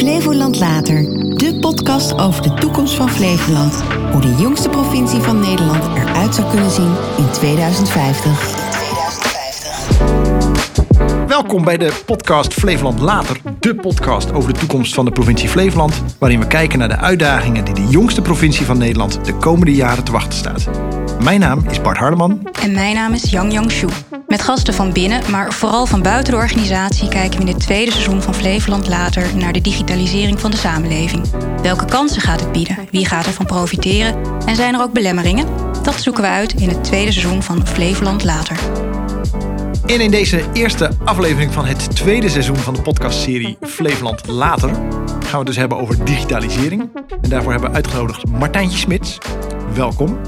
Flevoland Later, de podcast over de toekomst van Flevoland. Hoe de jongste provincie van Nederland eruit zou kunnen zien in 2050. Welkom bij de podcast Flevoland Later, de podcast over de toekomst van de provincie Flevoland, waarin we kijken naar de uitdagingen die de jongste provincie van Nederland de komende jaren te wachten staat. Mijn naam is Bart Hardeman. En mijn naam is Yang Yang Shu. Met gasten van binnen, maar vooral van buiten de organisatie kijken we in het tweede seizoen van Flevoland Later naar de digitalisering van de samenleving. Welke kansen gaat het bieden? Wie gaat ervan profiteren? En zijn er ook belemmeringen? Dat zoeken we uit in het tweede seizoen van Flevoland Later. En in deze eerste aflevering van het tweede seizoen van de podcastserie Flevoland Later gaan we het dus hebben over digitalisering. En daarvoor hebben we uitgenodigd Martijntje Smits. Welkom.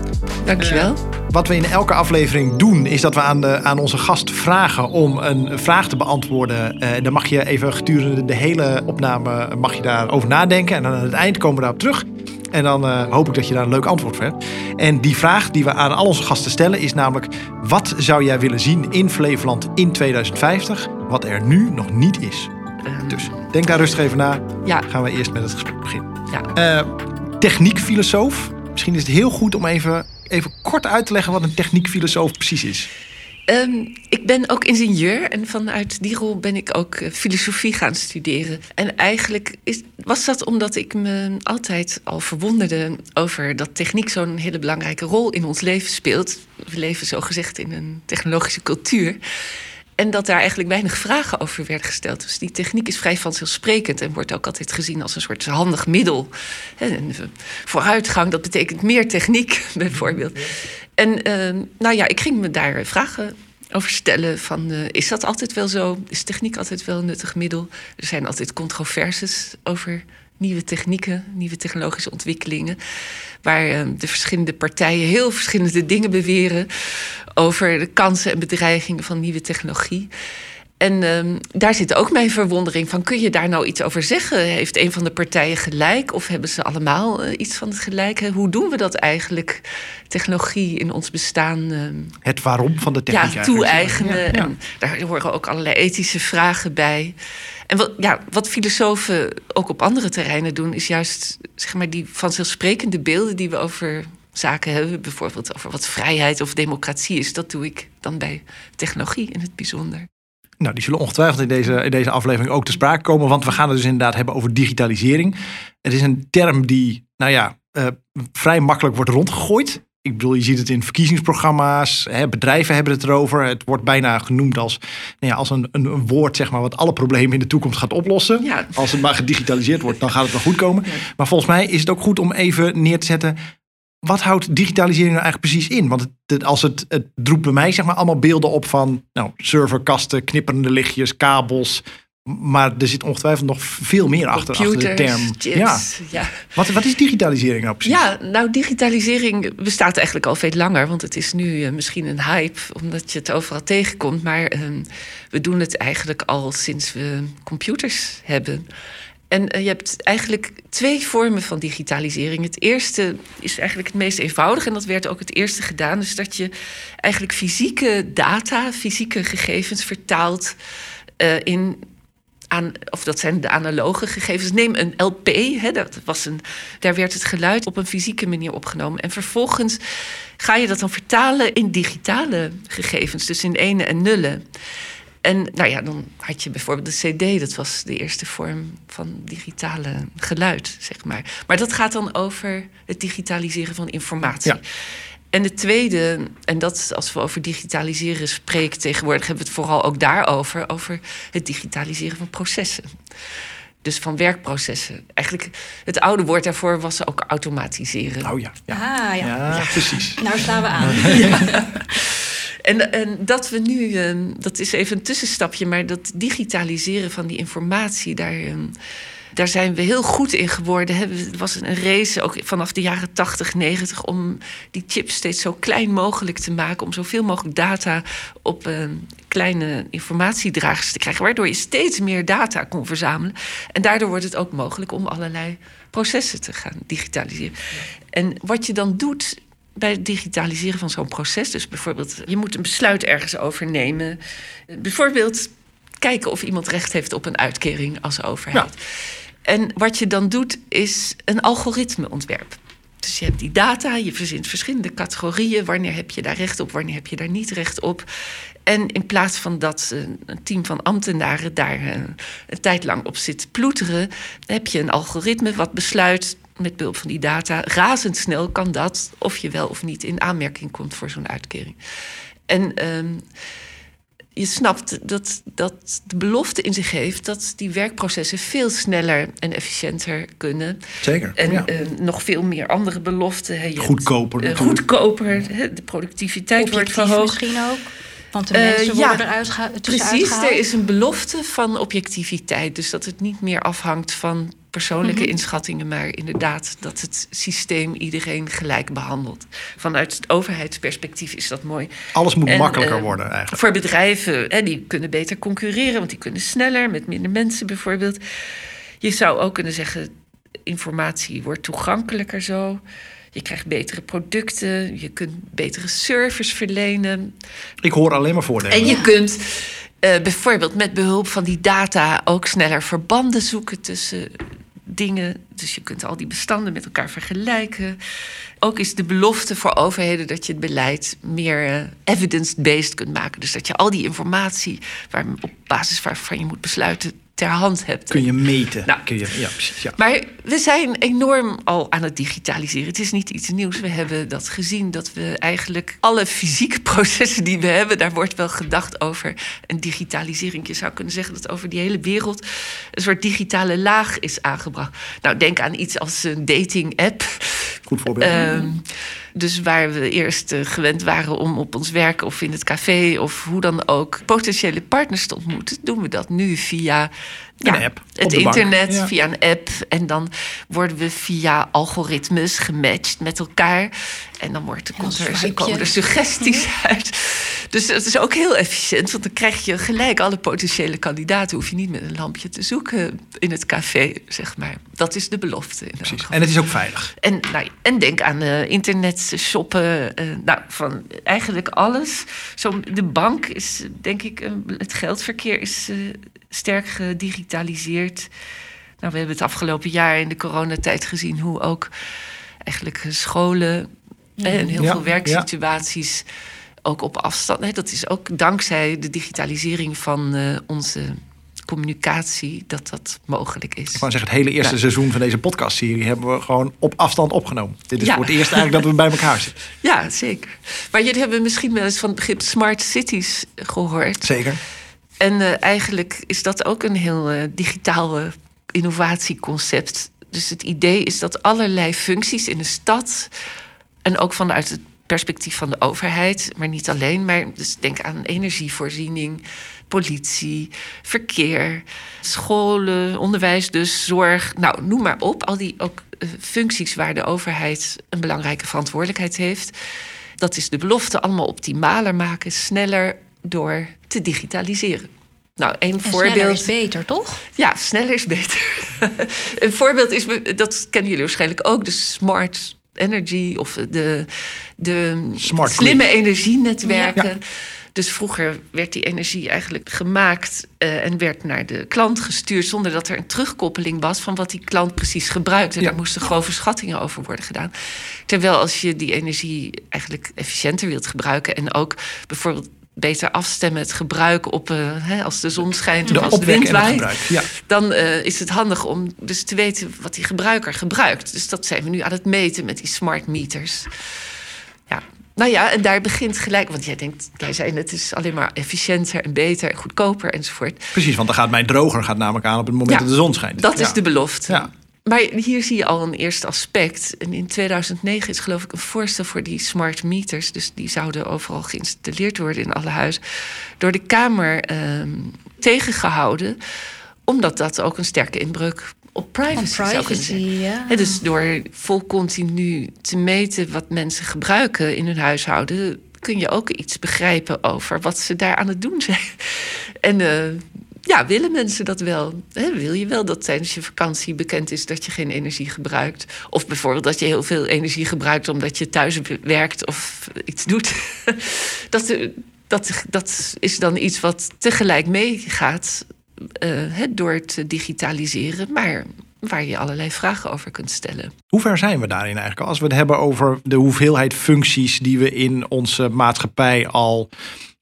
Dankjewel. Wat we in elke aflevering doen, is dat we aan, de, aan onze gast vragen om een vraag te beantwoorden. Uh, dan mag je even gedurende de hele opname mag je daarover nadenken. En dan aan het eind komen we daarop terug. En dan uh, hoop ik dat je daar een leuk antwoord voor hebt. En die vraag die we aan al onze gasten stellen is namelijk... wat zou jij willen zien in Flevoland in 2050... wat er nu nog niet is? Ehm, Dus denk daar rustig even na. Ja. Gaan we eerst met het gesprek beginnen. Ja. Eh, techniekfilosoof. Misschien is het heel goed om even, even kort uit te leggen... wat een techniekfilosoof precies is. Ehm, ik ben ook ingenieur en vanuit die rol ben ik ook eh, filosofie gaan studeren. En eigenlijk is, was dat omdat ik me altijd al verwonderde over dat techniek zo'n hele belangrijke rol in ons leven speelt. We leven zo gezegd in een technologische cultuur. En dat daar eigenlijk weinig vragen over werden gesteld. Dus die techniek is vrij vanzelfsprekend en wordt ook altijd gezien als een soort handig middel. En vooruitgang, dat betekent meer techniek, bijvoorbeeld. En uh, nou ja, ik ging me daar vragen over stellen van... Uh, is dat altijd wel zo? Is techniek altijd wel een nuttig middel? Er zijn altijd controversies over nieuwe technieken, nieuwe technologische ontwikkelingen... waar uh, de verschillende partijen heel verschillende dingen beweren... over de kansen en bedreigingen van nieuwe technologie... En um, daar zit ook mijn verwondering van. Kun je daar nou iets over zeggen? Heeft een van de partijen gelijk? Of hebben ze allemaal uh, iets van het gelijk? Hoe doen we dat eigenlijk? Technologie in ons bestaan. Uh, het waarom van de techniek. Ja, toe-eigenen. Ja, ja. En daar horen ook allerlei ethische vragen bij. En wat, ja, wat filosofen ook op andere terreinen doen, is juist zeg maar, die vanzelfsprekende beelden die we over zaken hebben. Bijvoorbeeld over wat vrijheid of democratie is. Dat doe ik dan bij technologie in het bijzonder. Nou, die zullen ongetwijfeld in deze, in deze aflevering ook te sprake komen. Want we gaan het dus inderdaad hebben over digitalisering. Het is een term die, nou ja, uh, vrij makkelijk wordt rondgegooid. Ik bedoel, je ziet het in verkiezingsprogramma's. Hè, bedrijven hebben het erover. Het wordt bijna genoemd als, nou ja, als een, een, een, woord zeg maar, wat alle problemen in de toekomst gaat oplossen. Ja. Als het maar gedigitaliseerd wordt, dan gaat het wel goed komen. Ja. Maar volgens mij is het ook goed om even neer te zetten wat houdt digitalisering nou eigenlijk precies in? Want het, als het, het roept bij mij zeg maar allemaal beelden op van nou, serverkasten, knipperende lichtjes, kabels. Maar er zit ongetwijfeld nog veel meer achter, achter de term. Chips, ja. ja. Wat, wat is digitalisering nou precies? Ja, nou digitalisering bestaat eigenlijk al veel langer. Want het is nu uh, misschien een hype, omdat je het overal tegenkomt. Maar uh, we doen het eigenlijk al sinds we computers hebben. En uh, je hebt eigenlijk twee vormen van digitalisering. Het eerste is eigenlijk het meest eenvoudig en dat werd ook het eerste gedaan. Dus dat je eigenlijk fysieke data, fysieke gegevens vertaalt uh, in. Aan, of dat zijn de analoge gegevens. Neem een LP, hè, dat was een, daar werd het geluid op een fysieke manier opgenomen. En vervolgens ga je dat dan vertalen in digitale gegevens, dus in ene en nullen. En nou ja, dan had je bijvoorbeeld de CD, dat was de eerste vorm van digitale geluid, zeg maar. Maar dat gaat dan over het digitaliseren van informatie. Ja. En de tweede, en dat als we over digitaliseren spreken tegenwoordig, hebben we het vooral ook daarover, over het digitaliseren van processen. Dus van werkprocessen. Eigenlijk het oude woord daarvoor was ook automatiseren. Oh ja. Ja, Ah, ja. ja, Ja. precies. Nou slaan we aan. En, en dat we nu, eh, dat is even een tussenstapje, maar dat digitaliseren van die informatie, daar, eh, daar zijn we heel goed in geworden. Hè. Er was een race ook vanaf de jaren 80, 90 om die chips steeds zo klein mogelijk te maken, om zoveel mogelijk data op eh, kleine informatiedragers te krijgen, waardoor je steeds meer data kon verzamelen. En daardoor wordt het ook mogelijk om allerlei processen te gaan digitaliseren. En wat je dan doet bij het digitaliseren van zo'n proces. Dus bijvoorbeeld, je moet een besluit ergens over nemen. Bijvoorbeeld kijken of iemand recht heeft op een uitkering als overheid. En wat je dan doet, is een algoritme ontwerpen. Dus je hebt die data, je verzint verschillende categorieën. Wanneer heb je daar recht op, wanneer heb je daar niet recht op? En in plaats van dat een team van ambtenaren daar een, eh, een tijd lang op zit ploeteren, heb je een algoritme wat besluit met behulp van die data razendsnel kan dat of je wel of niet in aanmerking komt voor zo'n uitkering. En um, je snapt dat, dat de belofte in zich heeft dat die werkprocessen veel sneller en efficiënter kunnen. Zeker. En ja. uh, nog veel meer andere beloften. Je goedkoper. Hebt, uh, goedkoper, de productiviteit wordt verhoogd. misschien ook. Want de mensen uh, worden eruit geha Precies, er is een belofte van objectiviteit. Dus dat het niet meer afhangt van persoonlijke mm -hmm. inschattingen, maar inderdaad dat het systeem iedereen gelijk behandelt. Vanuit het overheidsperspectief is dat mooi. Alles moet en, makkelijker uh, worden eigenlijk. Voor bedrijven, hè, die kunnen beter concurreren, want die kunnen sneller met minder mensen bijvoorbeeld. Je zou ook kunnen zeggen, informatie wordt toegankelijker zo. Je krijgt betere producten, je kunt betere service verlenen. Ik hoor alleen maar voordelen. En je kunt uh, bijvoorbeeld met behulp van die data ook sneller verbanden zoeken tussen dingen. Dus je kunt al die bestanden met elkaar vergelijken. Ook is de belofte voor overheden dat je het beleid meer uh, evidence-based kunt maken. Dus dat je al die informatie waar, op basis waarvan je moet besluiten ter hand hebt. Kun je meten. Nou, Kun je, ja, precies. Ja. Maar we zijn enorm al aan het digitaliseren. Het is niet iets nieuws. We hebben dat gezien dat we eigenlijk alle fysieke processen die we hebben, daar wordt wel gedacht over een digitalisering. Je zou kunnen zeggen dat over die hele wereld een soort digitale laag is aangebracht. Nou, denk aan iets als een dating-app. Goed voorbeeld. Uh, dus waar we eerst uh, gewend waren om op ons werk of in het café of hoe dan ook potentiële partners te ontmoeten, doen we dat nu via ja, een app, het internet, ja. via een app. En dan worden we via algoritmes gematcht met elkaar. En dan wordt, er, komen er suggesties uit. Dus dat is ook heel efficiënt, want dan krijg je gelijk alle potentiële kandidaten. Hoef je niet met een lampje te zoeken in het café, zeg maar. Dat is de belofte. In Precies. En het is ook veilig. En, nou, en denk aan uh, internet shoppen. Uh, nou, van eigenlijk alles. Zo, de bank is, denk ik, uh, het geldverkeer is sterk gedigitaliseerd. Nou, we hebben het afgelopen jaar in de coronatijd gezien hoe ook eigenlijk scholen ja. en heel ja, veel werksituaties ja. ook op afstand. Nee, dat is ook dankzij de digitalisering van onze communicatie dat dat mogelijk is. Ik wou zeggen, het hele eerste ja. seizoen van deze podcastserie hebben we gewoon op afstand opgenomen. Dit is ja. voor het eerst eigenlijk dat we bij elkaar zitten. Ja, zeker. Maar jullie hebben misschien wel eens van het begrip smart cities gehoord. Zeker. En uh, eigenlijk is dat ook een heel uh, digitaal uh, innovatieconcept. Dus het idee is dat allerlei functies in de stad en ook vanuit het perspectief van de overheid, maar niet alleen, maar dus denk aan energievoorziening, politie, verkeer, scholen, onderwijs, dus zorg. Nou, noem maar op. Al die ook uh, functies waar de overheid een belangrijke verantwoordelijkheid heeft. Dat is de belofte allemaal optimaler maken, sneller door te digitaliseren. Nou, een en voorbeeld. Sneller is beter, toch? Ja, sneller is beter. een voorbeeld is, dat kennen jullie waarschijnlijk ook, de smart energy of de, de smart slimme energienetwerken. Ja. Dus vroeger werd die energie eigenlijk gemaakt uh, en werd naar de klant gestuurd zonder dat er een terugkoppeling was van wat die klant precies gebruikte. Ja. Daar moesten grove schattingen over worden gedaan. Terwijl als je die energie eigenlijk efficiënter wilt gebruiken en ook bijvoorbeeld beter afstemmen het gebruik op uh, hè, als de zon schijnt of de als de wind waait. Ja. Dan uh, is het handig om dus te weten wat die gebruiker gebruikt. Dus dat zijn we nu aan het meten met die smart meters. Ja. Nou ja, en daar begint gelijk, want jij denkt, jij zei het is alleen maar efficiënter en beter en goedkoper enzovoort. Precies, want dan gaat mijn droger gaat namelijk aan op het moment ja, dat de zon schijnt. Dat ja. is de belofte. Ja. Maar hier zie je al een eerste aspect. En in 2009 is geloof ik een voorstel voor die smart meters. Dus die zouden overal geïnstalleerd worden in alle huizen. Door de Kamer eh, tegengehouden. Omdat dat ook een sterke inbreuk op privacy, privacy zou kunnen zijn. Ja. Dus door vol continu te meten wat mensen gebruiken in hun huishouden... kun je ook iets begrijpen over wat ze daar aan het doen zijn. En... Uh, ja, willen mensen dat wel? Wil je wel dat tijdens je vakantie bekend is dat je geen energie gebruikt? Of bijvoorbeeld dat je heel veel energie gebruikt omdat je thuis werkt of iets doet? dat, dat, dat is dan iets wat tegelijk meegaat uh, door te digitaliseren. Maar waar je allerlei vragen over kunt stellen. Hoe ver zijn we daarin eigenlijk? Als we het hebben over de hoeveelheid functies die we in onze maatschappij al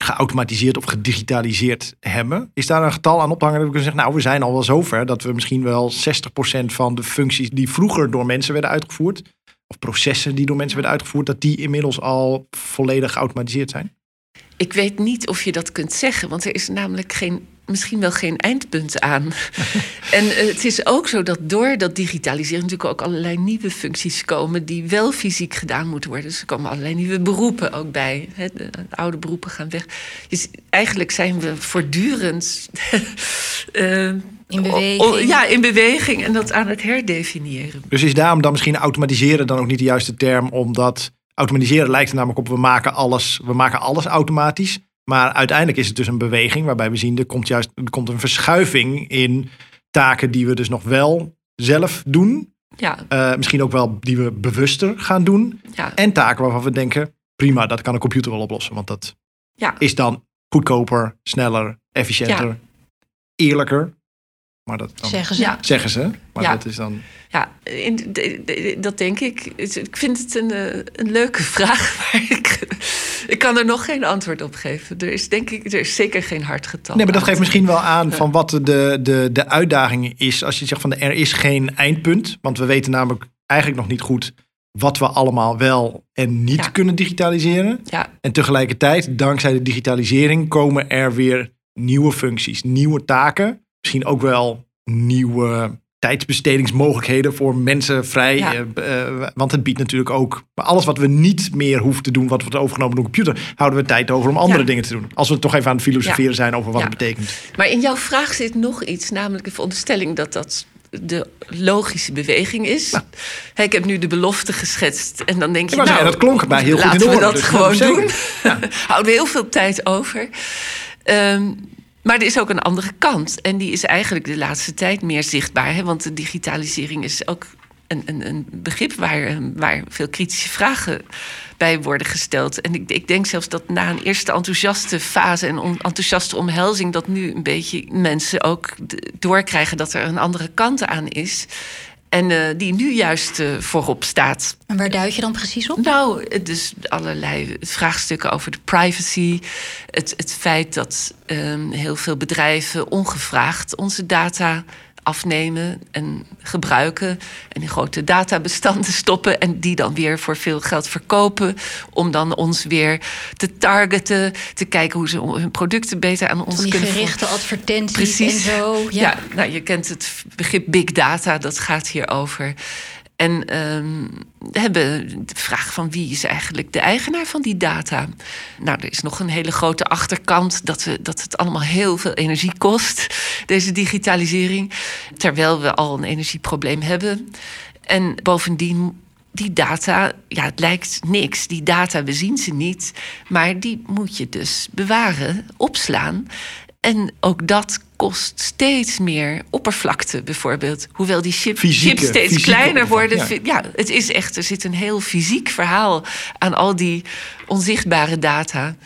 geautomatiseerd of gedigitaliseerd hebben. Is daar een getal aan ophangen dat we kunnen zeggen, nou we zijn al wel zover dat we misschien wel 60% van de functies die vroeger door mensen werden uitgevoerd, of processen die door mensen werden uitgevoerd, dat die inmiddels al volledig geautomatiseerd zijn? Ik weet niet of je dat kunt zeggen, want er is namelijk geen misschien wel geen eindpunt aan. en uh, het is ook zo dat door dat digitaliseren natuurlijk ook allerlei nieuwe functies komen die wel fysiek gedaan moeten worden. Dus er komen allerlei nieuwe beroepen ook bij. Hè. De, oude beroepen gaan weg. Dus eigenlijk zijn we voortdurend. uh, in beweging. ja, in beweging en dat aan het herdefiniëren. Dus is daarom dan misschien automatiseren dan ook niet de juiste term, omdat automatiseren lijkt er namelijk op we maken alles, we maken alles automatisch. Maar uiteindelijk is het dus een beweging waarbij we zien er komt juist er komt een verschuiving in taken die we dus nog wel zelf doen. Ja. Uh, misschien ook wel die we bewuster gaan doen. Ja. En taken waarvan we denken, prima, dat kan een computer wel oplossen. Want dat ja. is dan goedkoper, sneller, efficiënter, eerlijker. Maar dat dan, zeggen ze. Ja. Zeggen ze. Maar Ja. dat is dan. Ja, in, de- de- dat denk ik. Ik vind het een, eh, een leuke vraag, maar ik, ik kan er nog geen antwoord op geven. Er is denk ik, er is zeker geen hard getal. Nee, maar dat geeft misschien wel aan van wat de, de, de uitdaging is. Als je zegt van er is geen eindpunt. Want we weten namelijk eigenlijk nog niet goed wat we allemaal wel en niet Ja. kunnen digitaliseren. Ja, En tegelijkertijd, dankzij de digitalisering, komen er weer nieuwe functies, nieuwe taken. Misschien ook wel nieuwe tijdsbestedingsmogelijkheden voor mensen vrij. Ja. eh, eh, want het biedt natuurlijk ook alles wat we niet meer hoeven te doen, wat wordt overgenomen door een computer, houden we tijd over om andere Ja. dingen te doen. Als we toch even aan het filosoferen Ja. zijn over wat het betekent. maar in jouw vraag zit nog iets, namelijk de veronderstelling dat dat de logische beweging is. Ik heb nu de belofte geschetst en dan denk je, nou, zeggen, dat klonk bij heel goed in laten de we oren, dat dus gewoon doen. Houden we heel veel tijd over. Ehm, maar er is ook een andere kant. En die is eigenlijk de laatste tijd meer zichtbaar. Hè? Want de digitalisering is ook een, een, een begrip waar, eh, waar veel kritische vragen bij worden gesteld. En ik, ik denk zelfs dat na een eerste enthousiaste fase en enthousiaste omhelzing, dat nu een beetje mensen ook doorkrijgen dat er een andere kant aan is. En eh, die nu juist eh, voorop staat. En waar duid je dan precies op? Nou, dus allerlei vraagstukken over de privacy. Het, het feit dat ehm, heel veel bedrijven ongevraagd onze data afnemen en gebruiken. En in grote databestanden stoppen. En die dan weer voor veel geld verkopen. Om dan ons weer te targeten. Te kijken hoe ze hun producten beter aan ons die kunnen gerichte advertenties Precies. en zo. Ja. Ja, nou, je kent het begrip big data, dat gaat hier over. En we hebben de vraag van wie is eigenlijk de eigenaar van die data? Nou, er is nog een hele grote achterkant dat, we, dat het allemaal heel veel energie kost, deze digitalisering. Terwijl we al een energieprobleem hebben. En bovendien die data, ja, het lijkt niks. Die data, we zien ze niet. Maar die moet je dus bewaren, opslaan. En ook dat kost steeds meer oppervlakte, bijvoorbeeld. Hoewel die chip, Fysieke- chips steeds kleiner worden. Ja. het is echt, er zit een heel fysiek verhaal aan al die onzichtbare data.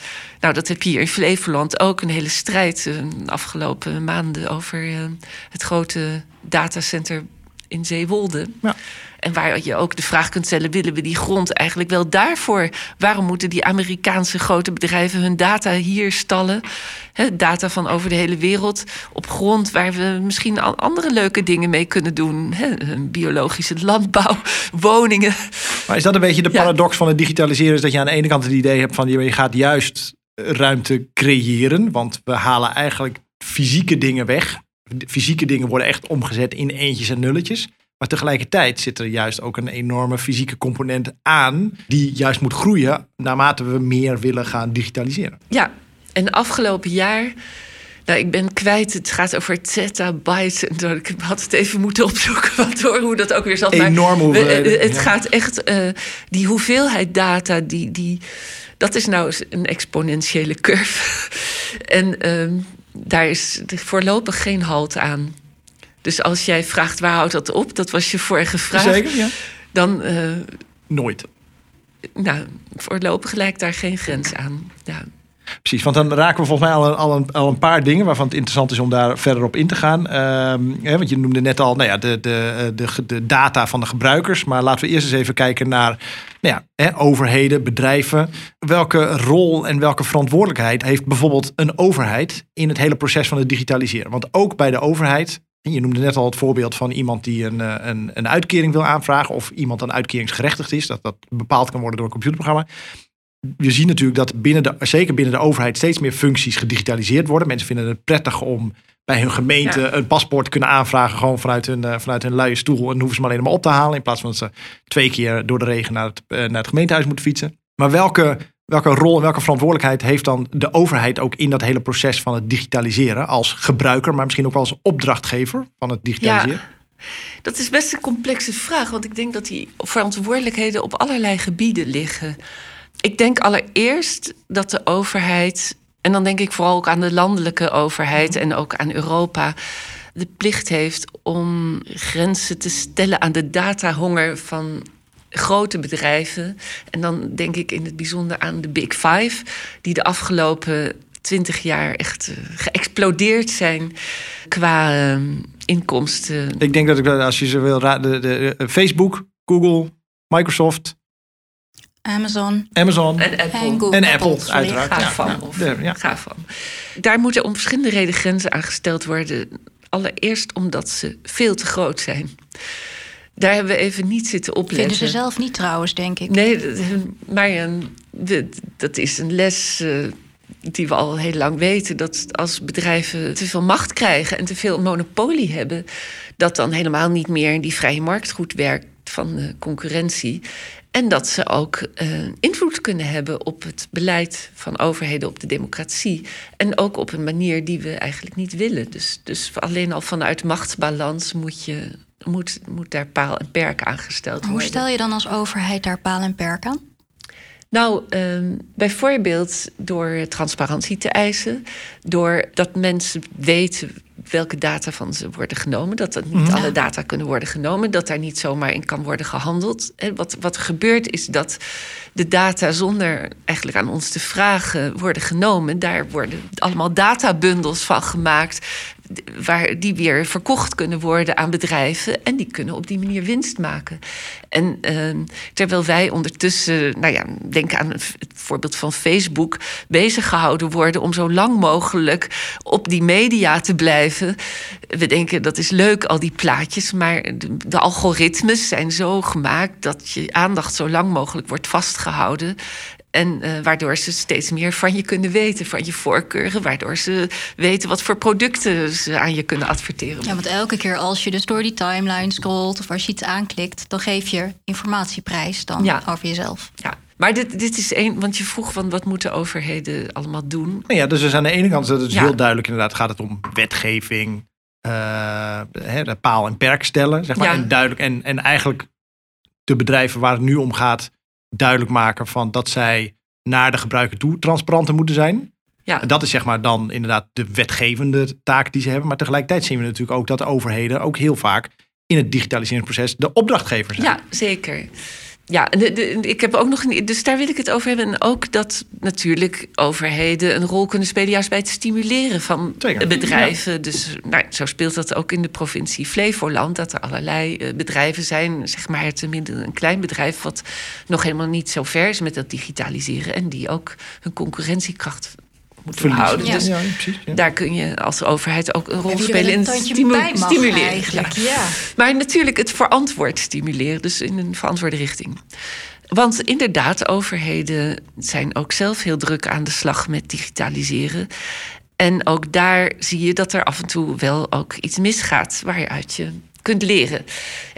Nou, dat heb je hier in Flevoland ook een hele strijd eh, de afgelopen maanden over eh, het grote datacenter in Zeewolde. Ja. En waar je ook de vraag kunt stellen: willen we die grond eigenlijk wel daarvoor? Waarom moeten die Amerikaanse grote bedrijven hun data hier stallen? Data van over de hele wereld op grond waar we misschien al andere leuke dingen mee kunnen doen. Biologische landbouw, woningen. Maar is dat een beetje de Ja. paradox van het digitaliseren? Is dat je aan de ene kant het idee hebt van je je gaat juist ruimte creëren. Want we halen eigenlijk fysieke dingen weg. Fysieke dingen worden echt omgezet in eentjes en nulletjes. Maar tegelijkertijd zit er juist ook een enorme fysieke component aan. Die juist moet groeien naarmate we meer willen gaan digitaliseren. Ja, en afgelopen jaar. Nou, ik ben kwijt. Het gaat over zettabytes. En. Ik had het even moeten opzoeken. Wat hoor, hoe dat ook weer zat. Maar Enorme we- hoeveelheden, Het ja. gaat echt. eh, die hoeveelheid data. Die, die, dat is nou een exponentiële curve. en ehm, daar is voorlopig geen halt aan. Dus als jij vraagt waar houdt dat op, dat was je vorige vraag. Zeker, ja. Dan, eh, Nooit. nou, voorlopig lijkt daar geen grens aan. Ja. Precies, want dan raken we volgens mij al een, al een, paar dingen waarvan het interessant is om daar verder op in te gaan. Ehm, hè, want je noemde net al nou ja, de, de, de, de data van de gebruikers. Maar laten we eerst eens even kijken naar nou ja, hè, overheden, bedrijven. Welke rol en welke verantwoordelijkheid heeft bijvoorbeeld een overheid in het hele proces van het digitaliseren? Want ook bij de overheid je noemde net al het voorbeeld van iemand die een, eh, een, een uitkering wil aanvragen. of iemand dan uitkeringsgerechtigd is. Dat dat bepaald kan worden door een computerprogramma. We zien natuurlijk dat binnen de, zeker binnen de overheid steeds meer functies gedigitaliseerd worden. Mensen vinden het prettig om bij hun gemeente een paspoort te kunnen aanvragen. gewoon vanuit hun, uh, vanuit hun luie stoel. En hoeven ze maar alleen maar op te halen. In plaats van dat ze twee keer door de regen naar het, uh, naar het gemeentehuis moeten fietsen. Maar welke Welke rol en welke verantwoordelijkheid heeft dan de overheid ook in dat hele proces van het digitaliseren als gebruiker, maar misschien ook wel als opdrachtgever van het digitaliseren? Ja, dat is best een complexe vraag, want ik denk dat die verantwoordelijkheden op allerlei gebieden liggen. Ik denk allereerst dat de overheid, en dan denk ik vooral ook aan de landelijke overheid en ook aan Europa, de plicht heeft om grenzen te stellen aan de datahonger van grote bedrijven. En dan denk ik in het bijzonder aan de Big Five, die de afgelopen twintig jaar echt uh, geëxplodeerd zijn qua uh, inkomsten. Ik denk dat ik als je ze wil raden, de, de, Facebook, Google, Microsoft. Amazon. Amazon. En Apple. En, Google. en Apple, uiteraard. Ga ja, van. ja, Of, ja, ja. ga van. Daar moeten om verschillende redenen grenzen aangesteld worden. Allereerst omdat ze veel te groot zijn. Daar hebben we even niet zitten opletten. Vinden ze zelf niet trouwens, denk ik. Nee, maar dat is een les uh, die we al heel lang weten. Dat als bedrijven te veel macht krijgen en te veel monopolie hebben, dat dan helemaal niet meer die vrije markt goed werkt van de concurrentie. En dat ze ook uh, invloed kunnen hebben op het beleid van overheden, op de democratie. En ook op een manier die we eigenlijk niet willen. Dus, dus alleen al vanuit machtsbalans moet je moet, moet daar paal en perk aan gesteld worden. Hoe stel je dan als overheid daar paal en perk aan? Nou, um, bijvoorbeeld door transparantie te eisen, door dat mensen weten welke data van ze worden genomen, dat er niet Ja. alle data kunnen worden genomen, dat daar niet zomaar in kan worden gehandeld. En wat, wat er gebeurt is dat de data zonder eigenlijk aan ons te vragen worden genomen, daar worden allemaal databundels van gemaakt waar die weer verkocht kunnen worden aan bedrijven. En die kunnen op die manier winst maken. En uh, terwijl wij ondertussen, nou ja, denk aan het voorbeeld van Facebook, bezig gehouden worden om zo lang mogelijk op die media te blijven. We denken dat is leuk, al die plaatjes, maar de, de algoritmes zijn zo gemaakt dat je aandacht zo lang mogelijk wordt vastgehouden. En uh, waardoor ze steeds meer van je kunnen weten, van je voorkeuren. Waardoor ze weten wat voor producten ze aan je kunnen adverteren. Ja, want elke keer als je dus door die timeline scrolt of als je iets aanklikt, dan geef je informatieprijs dan Ja. over jezelf. Ja. Maar dit, dit is één, want je vroeg van wat moeten overheden allemaal doen? Nou ja, dus is aan de ene kant dat het Ja. heel duidelijk inderdaad gaat het om wetgeving, eh, de paal en perk stellen, zeg maar. Ja. En duidelijk en, en eigenlijk de bedrijven waar het nu om gaat duidelijk maken van dat zij naar de gebruiker toe transparanter moeten zijn. Ja. En dat is zeg maar dan inderdaad de wetgevende taak die ze hebben. Maar tegelijkertijd zien we natuurlijk ook dat de overheden ook heel vaak in het digitaliseringsproces de opdrachtgever zijn. Ja, zeker. Ja, en de, de- ik heb ook nog een. Dus daar wil ik het over hebben. En ook dat natuurlijk overheden een rol kunnen spelen, juist bij het stimuleren van Zeker. bedrijven. Dus nou, zo speelt dat ook in de provincie Flevoland. Dat er allerlei eh, bedrijven zijn, zeg maar, minder een klein bedrijf, wat nog helemaal niet zo ver is met dat digitaliseren. En die ook hun concurrentiekracht moeten Verliezen. houden. Ja. Dus ja, precies. Ja. daar kun je als overheid ook een rol spelen in stimu- stimuleren. eigenlijk. Ja. Maar natuurlijk het verantwoord stimuleren, dus in een verantwoorde richting. Want inderdaad, overheden zijn ook zelf heel druk aan de slag met digitaliseren. En ook daar zie je dat er af en toe wel ook iets misgaat waaruit je kunt leren.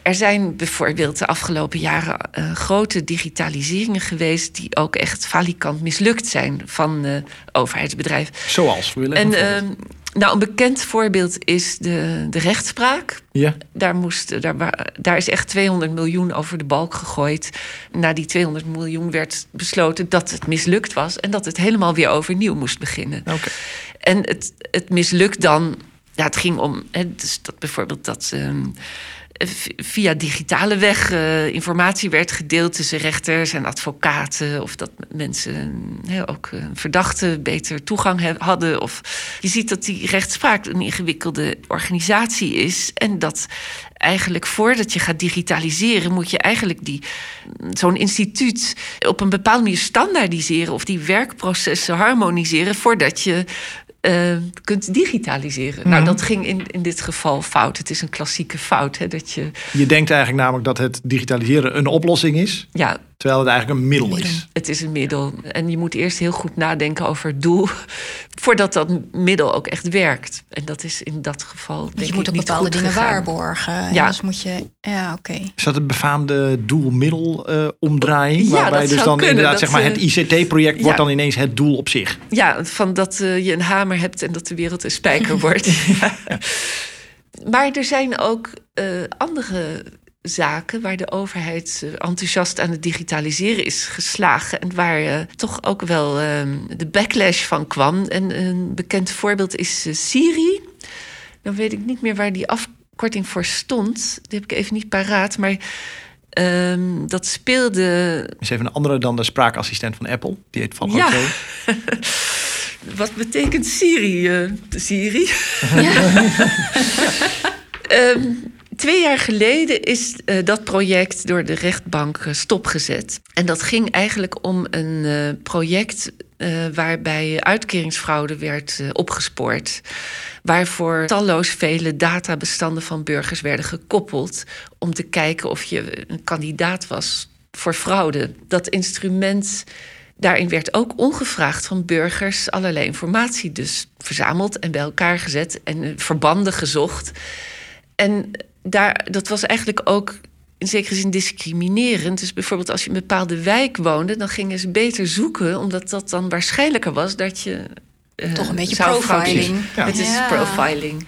Er zijn bijvoorbeeld de afgelopen jaren eh, grote digitaliseringen geweest die ook echt falikant mislukt zijn van eh, overheidsbedrijven. Zoals, wil je En ehm, nou, een bekend voorbeeld is de, de rechtspraak. Ja, Daar, moest, daar, daar is echt 200 miljoen over de balk gegooid. Na die 200 miljoen werd besloten dat het mislukt was en dat het helemaal weer overnieuw moest beginnen. oké. En het, het mislukt dan. Ja, het ging om. Hè, dus dat bijvoorbeeld dat. ehm, via digitale weg uh, informatie werd gedeeld tussen rechters en advocaten. Of dat mensen ook verdachten beter toegang hadden. Of je ziet dat die rechtspraak een ingewikkelde organisatie is. En dat eigenlijk voordat je gaat digitaliseren, moet je eigenlijk die, zo'n instituut op een bepaalde manier standaardiseren of die werkprocessen harmoniseren voordat je uh, kunt digitaliseren. Nou, mhm. dat ging in, in dit geval fout. Het is een klassieke fout. Hè, dat je... je denkt eigenlijk namelijk dat het digitaliseren een oplossing is. Ja. Terwijl het eigenlijk een middel is. Het is een middel. En je moet eerst heel goed nadenken over het doel. voordat dat middel ook echt werkt. En dat is in dat geval. je moet ook bepaalde dingen waarborgen. Ja. Dus moet je. Ja, oké. Is dat het befaamde doel-middel uh, omdraaiing? Ja, waarbij dus dan inderdaad zeg maar, het eh, ICT-project wordt dan ineens het doel op zich. Ja, van dat uh, je een hamer hebt en dat de wereld een spijker wordt. Maar er zijn ook uh, andere zaken waar de overheid eh, enthousiast aan het digitaliseren is geslagen. En waar uh, toch ook wel uh, de backlash van kwam. En een bekend voorbeeld is uh, Siri. Dan weet ik niet meer waar die afkorting voor stond. Die heb ik even niet paraat. Maar um, dat speelde. Is even een andere dan de spraakassistent van Apple. Die heet van ja. Wat betekent Siri? Siri? Ja. um, Twee jaar geleden is uh, dat project door de rechtbank uh, stopgezet. En dat ging eigenlijk om een uh, project waarbij uitkeringsfraude werd opgespoord. Waarvoor talloos vele databestanden van burgers werden gekoppeld. om te kijken of je een kandidaat was voor fraude. Dat instrument. Daarin werd ook ongevraagd van burgers allerlei informatie dus verzameld en bij elkaar gezet en verbanden gezocht. En daar, dat was eigenlijk ook in zekere zin discriminerend. Dus bijvoorbeeld als je in een bepaalde wijk woonde, dan gingen ze beter zoeken, omdat dat dan waarschijnlijker was dat je. Uh, Toch een beetje profiling. Het is profiling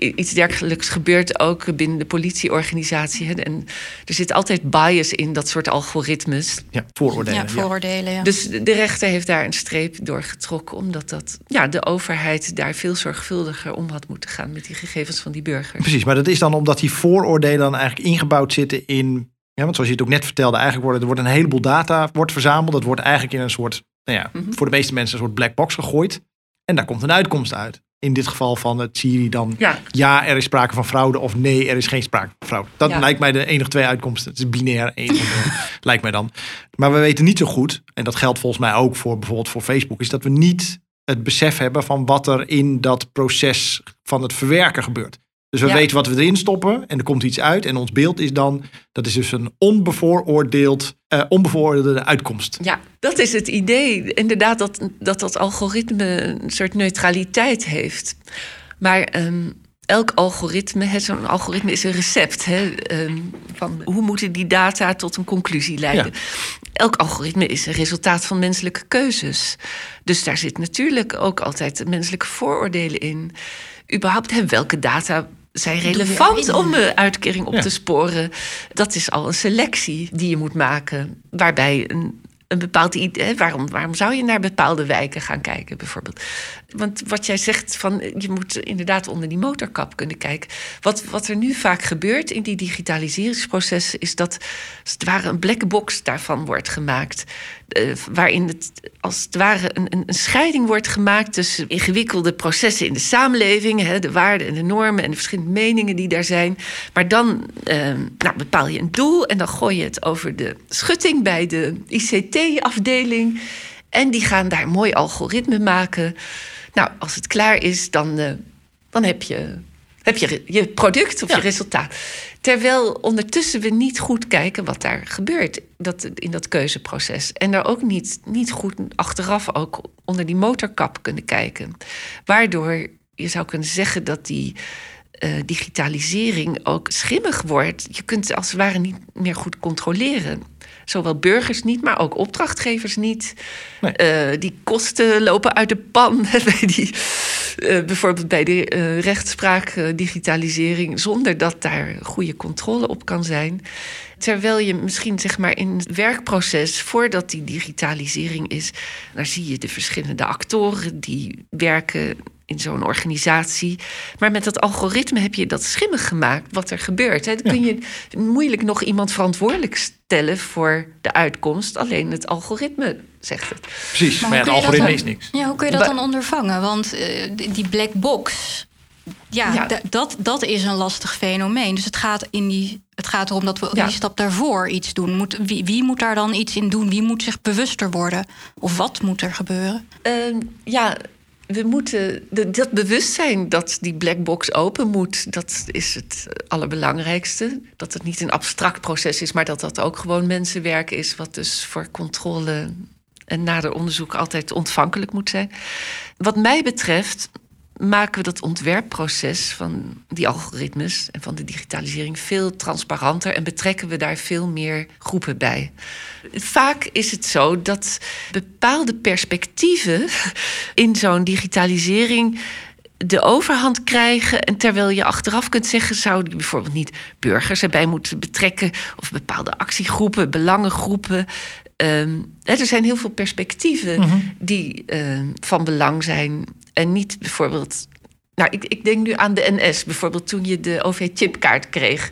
iets dergelijks gebeurt ook binnen de politieorganisatie. En er zit altijd bias in dat soort algoritmes. Ja, vooroordelen. Ja, vooroordelen ja. Dus de rechter heeft daar een streep door getrokken, omdat dat, ja, de overheid daar veel zorgvuldiger om had moeten gaan met die gegevens van die burgers. Precies, maar dat is dan omdat die vooroordelen dan eigenlijk ingebouwd zitten in. Ja, want zoals je het ook net vertelde, eigenlijk wordt er wordt een heleboel data wordt verzameld. Dat wordt eigenlijk in een soort, nou ja, mhm. voor de meeste mensen een soort black box gegooid. En daar komt een uitkomst uit in dit geval van het Siri dan ja. er is sprake van fraude of nee, er is geen sprake van fraude. Dat lijkt mij de enige twee uitkomsten. Het is binair, één, lijkt mij dan. Maar we weten niet zo goed, en dat geldt volgens mij ook voor bijvoorbeeld voor Facebook, is dat we niet het besef hebben van wat er in dat proces van het verwerken gebeurt. Dus we weten wat we erin stoppen en er komt iets uit. En ons beeld is dan, dat is dus een onbevooroordeeld, uh, onbevooroordeelde uitkomst. Ja, dat is het idee. Inderdaad, dat dat, dat algoritme een soort neutraliteit heeft. Maar um, elk algoritme, zo'n algoritme is een recept. Hè, um, van hoe moeten die data tot een conclusie leiden. Elk algoritme is een resultaat van menselijke keuzes. Dus daar zit natuurlijk ook altijd menselijke vooroordelen in überhaupt hè, welke data zijn relevant om een uitkering op te sporen. Dat is al een selectie die je moet maken. Waarbij een, een bepaald idee. Waarom, waarom zou je naar bepaalde wijken gaan kijken, bijvoorbeeld? Want wat jij zegt, van, je moet inderdaad onder die motorkap kunnen kijken. Wat, wat er nu vaak gebeurt in die digitaliseringsprocessen, is dat als het ware een black box daarvan wordt gemaakt. Uh, waarin het als het ware een, een, een, scheiding wordt gemaakt tussen ingewikkelde processen in de samenleving, hè, de waarden en de normen en de verschillende meningen die daar zijn. Maar dan uh, nou, bepaal je een doel en dan gooi je het over de schutting bij de ICT-afdeling. En die gaan daar een mooi algoritme maken. Nou, als het klaar is, dan, uh, dan heb je heb je je product of je resultaat. Terwijl ondertussen we niet goed kijken wat daar gebeurt dat, in dat keuzeproces. En daar ook niet, niet goed achteraf ook onder die motorkap kunnen kijken. Waardoor je zou kunnen zeggen dat die uh, digitalisering ook schimmig wordt. Je kunt als het ware niet meer goed controleren. Zowel burgers niet, maar ook opdrachtgevers niet. Nee. Uh, die kosten lopen uit de pan. bij die, uh, bijvoorbeeld bij de uh, rechtspraak, digitalisering, zonder dat daar goede controle op kan zijn. Terwijl je misschien zeg maar in het werkproces, voordat die digitalisering is, dan zie je de verschillende actoren die werken in zo'n organisatie. Maar met dat algoritme heb je dat schimmig gemaakt wat er gebeurt. Hè. Dan kun je moeilijk nog iemand verantwoordelijk stellen voor de uitkomst. Alleen het algoritme zegt het. Precies, maar, ja, het algoritme is niks. Ja, hoe kun je dat dan ondervangen? Want uh, die black box, ja, dat, dat is een lastig fenomeen. Dus het gaat, in die, het gaat erom dat we die stap daarvoor iets doen. Moet, wie, wie moet daar dan iets in doen? Wie moet zich bewuster worden? Of wat moet er gebeuren? Uh, ja, we moeten dat bewustzijn dat die black box open moet, dat is het allerbelangrijkste. Dat het niet een abstract proces is, maar dat dat ook gewoon mensenwerk is, wat dus voor controle en nader onderzoek altijd ontvankelijk moet zijn. Wat mij betreft maken we dat ontwerpproces van die algoritmes en van de digitalisering veel transparanter en betrekken we daar veel meer groepen bij. Vaak is het zo dat bepaalde perspectieven in zo'n digitalisering de overhand krijgen. En terwijl je achteraf kunt zeggen, zouden bijvoorbeeld niet burgers erbij moeten betrekken, of bepaalde actiegroepen, belangengroepen. Ehm, er zijn heel veel perspectieven mhm. die ehm, van belang zijn en niet bijvoorbeeld. Nou, ik, ik denk nu aan de NS, bijvoorbeeld toen je de OV-chipkaart kreeg.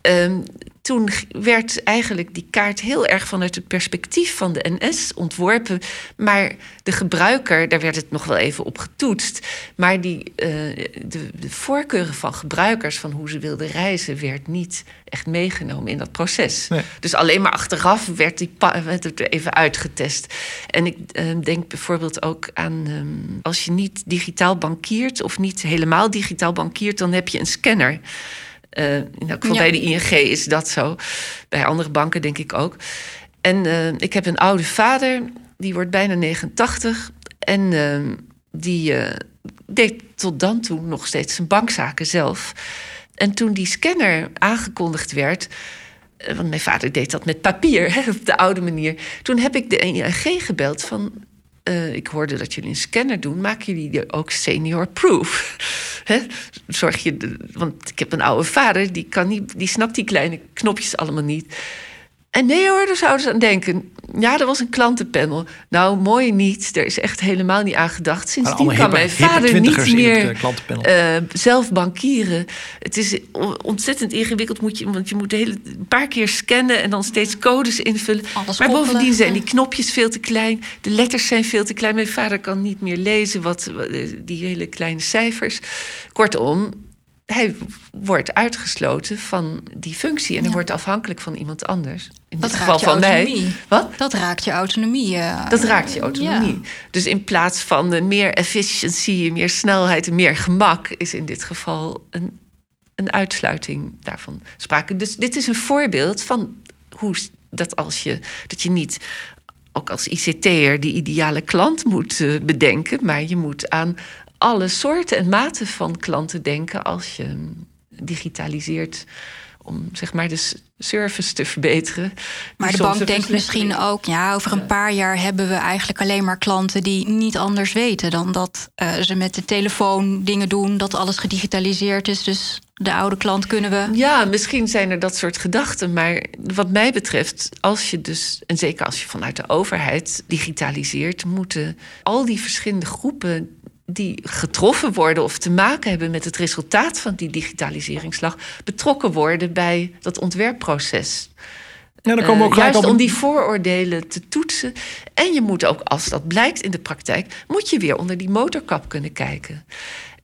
Ehm, toen werd eigenlijk die kaart heel erg vanuit het perspectief van de NS ontworpen. Maar de gebruiker, daar werd het nog wel even op getoetst. Maar die, uh, de, de, voorkeuren van gebruikers, van hoe ze wilden reizen, werd niet echt meegenomen in dat proces. Dus alleen maar achteraf werd, die werd het er even uitgetest. En ik uh, denk bijvoorbeeld ook aan um, als je niet digitaal bankiert of niet helemaal digitaal bankiert, dan heb je een scanner. Uh, in elk geval bij de ING is dat zo. Bij andere banken denk ik ook. En uh, ik heb een oude vader, die wordt bijna 89. En uh, die deed tot dan toe nog steeds zijn bankzaken zelf. En toen die scanner aangekondigd werd. Want mijn vader deed dat met papier, hè, op de oude manier. Toen heb ik de ING gebeld van uh, ik hoorde dat jullie een scanner doen. Maken jullie ook senior proof? Zorg je, want ik heb een oude vader, die, kan niet, die snapt die kleine knopjes allemaal niet. En nee hoor, daar zouden ze aan denken. Ja, er was een klantenpanel. Nou, mooi niet. Er is echt helemaal niet aan gedacht. Sindsdien kan mijn vader niet meer uh, zelf bankieren. Het is ontzettend ingewikkeld, moet je, want je moet hele, een paar keer scannen... en dan steeds codes invullen. maar bovendien zijn die knopjes veel te klein. De letters zijn veel te klein. Mijn vader kan niet meer lezen, wat, die hele kleine cijfers. Kortom, hij wordt uitgesloten van die functie en hij wordt afhankelijk van iemand anders. In dat dit geval van mij. Wat? Dat raakt je autonomie. Uh, dat raakt je autonomie. Dus in plaats van de meer efficiëntie, meer snelheid en meer gemak, is in dit geval een, een uitsluiting daarvan sprake. Dus dit is een voorbeeld van hoe dat als je dat je niet ook als ICT'er die ideale klant moet uh, bedenken, maar je moet aan alle soorten en maten van klanten denken als je digitaliseert om zeg maar de service te verbeteren. Maar de bank denkt misschien ook, ja, over een paar jaar hebben we eigenlijk alleen maar klanten die niet anders weten dan dat uh, ze met de telefoon dingen doen, dat alles gedigitaliseerd is. Dus de oude klant kunnen we. Ja, misschien zijn er dat soort gedachten. Maar wat mij betreft, als je dus, en zeker als je vanuit de overheid digitaliseert, moeten al die verschillende groepen die getroffen worden of te maken hebben met het resultaat van die digitaliseringsslag, betrokken worden bij dat ontwerpproces. Ja, dan komen we ook uh, juist om die vooroordelen te toetsen. En je moet ook, als dat blijkt in de praktijk, moet je weer onder die motorkap kunnen kijken.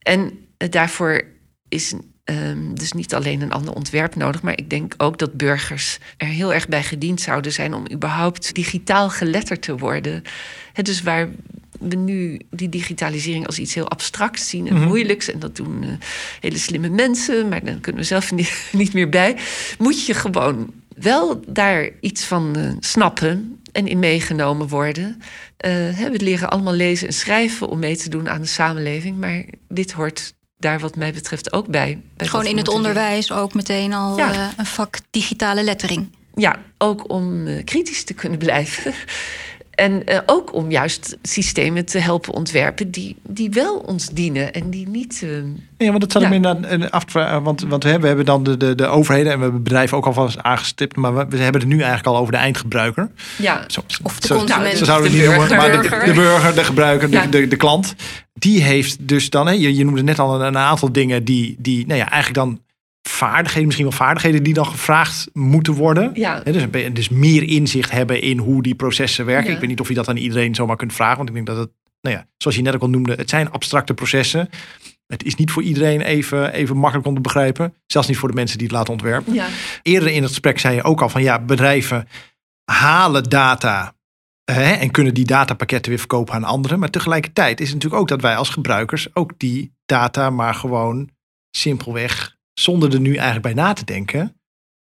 En uh, daarvoor is um, dus niet alleen een ander ontwerp nodig, maar ik denk ook dat burgers er heel erg bij gediend zouden zijn om überhaupt digitaal geletterd te worden. He, dus waar we nu die digitalisering als iets heel abstracts zien en mm moeilijks. En dat doen uh, hele slimme mensen, maar dan kunnen we zelf niet, niet meer bij. Moet je gewoon wel daar iets van uh, snappen en in meegenomen worden. Uh, we leren allemaal lezen en schrijven om mee te doen aan de samenleving. Maar dit hoort daar wat mij betreft ook bij. bij Gewoon in het onderwijs ook meteen al ja. een vak digitale lettering. Ja, ook om kritisch te kunnen blijven. En uh, ook om juist systemen te helpen ontwerpen die, die wel ons dienen en die niet. Uh, ja, want dat zal ja. ik me dan af want, want we hebben, we hebben dan de, de, de overheden en we hebben bedrijven ook alvast aangestipt, maar we, we, hebben het nu eigenlijk al over de eindgebruiker. Ja, zo, of de consument. Nou, zo zouden we het niet noemen, maar de, de, burger, de gebruiker, ja. de, de, de klant. Die heeft dus dan, hè, je, je noemde net al een, een aantal dingen die, die nou ja, eigenlijk dan vaardigheden, misschien wel vaardigheden die dan gevraagd moeten worden. Ja. dus, dus meer inzicht hebben in hoe die processen werken. Ik weet niet of je dat aan iedereen zomaar kunt vragen, want ik denk dat het, nou ja, zoals je net ook al noemde, het zijn abstracte processen. Het is niet voor iedereen even, even makkelijk om te begrijpen. Zelfs niet voor de mensen die het laten ontwerpen. Ja. Eerder in het gesprek zei je ook al van ja, bedrijven halen data hè, en kunnen die datapakketten weer verkopen aan anderen. Maar tegelijkertijd is het natuurlijk ook dat wij als gebruikers ook die data maar gewoon simpelweg zonder er nu eigenlijk bij na te denken,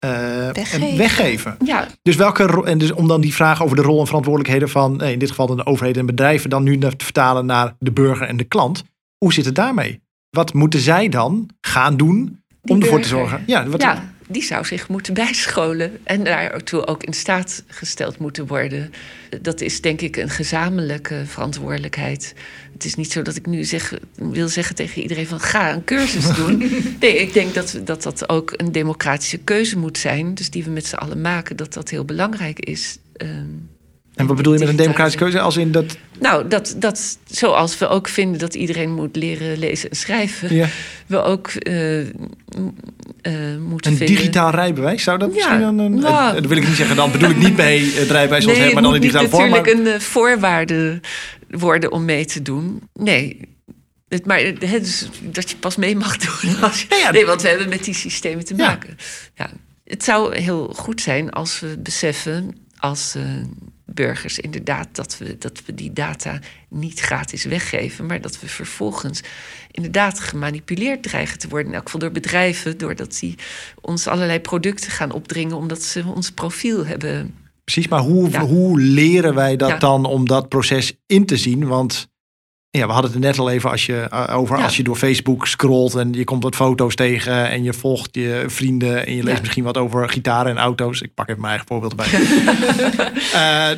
uh, weggeven. weggeven. Ja. Dus welke en dus om dan die vraag over de rol en verantwoordelijkheden van in dit geval de overheden en bedrijven dan nu te vertalen naar de burger en de klant. Hoe zit het daarmee? Wat moeten zij dan gaan doen om ervoor te zorgen? Ja, wat ja, die zou zich moeten bijscholen en daartoe ook in staat gesteld moeten worden. Dat is denk ik een gezamenlijke verantwoordelijkheid. Het is niet zo dat ik nu zeg, wil zeggen tegen iedereen van ga een cursus doen. nee, ik denk dat, dat dat ook een democratische keuze moet zijn. Dus die we met z'n allen maken, dat dat heel belangrijk is. Um, en wat bedoel je met een democratische keuze? Als in dat... Nou, dat, dat zoals we ook vinden dat iedereen moet leren lezen en schrijven, ja. we ook uh, uh, moeten een vinden... digitaal rijbewijs, zou dat ja, misschien dan... Een, nou, dat wil ik niet zeggen, dan bedoel ik niet mee het rijbewijs zoals nee, maar dan in digitaal vorm. Het moet natuurlijk een voorwaarde worden om mee te doen. Nee, het, maar dus dat je pas mee mag doen. Als je, ja, nee, want we hebben met die systemen te maken. Ja. Het zou heel goed zijn als we beseffen als... Uh, burgers inderdaad dat we, dat we die data niet gratis weggeven, maar dat we vervolgens inderdaad gemanipuleerd dreigen te worden. In elk geval door bedrijven, doordat die ons allerlei producten gaan opdringen omdat ze ons profiel hebben. Precies, maar hoe, hoe leren wij dat dan om dat proces in te zien? Want ja, we hadden het net al even als je, eh, over als je door Facebook scrolt en je komt wat foto's tegen en je volgt je vrienden en je leest misschien wat over gitaren en auto's. Ik pak even mijn eigen voorbeeld erbij.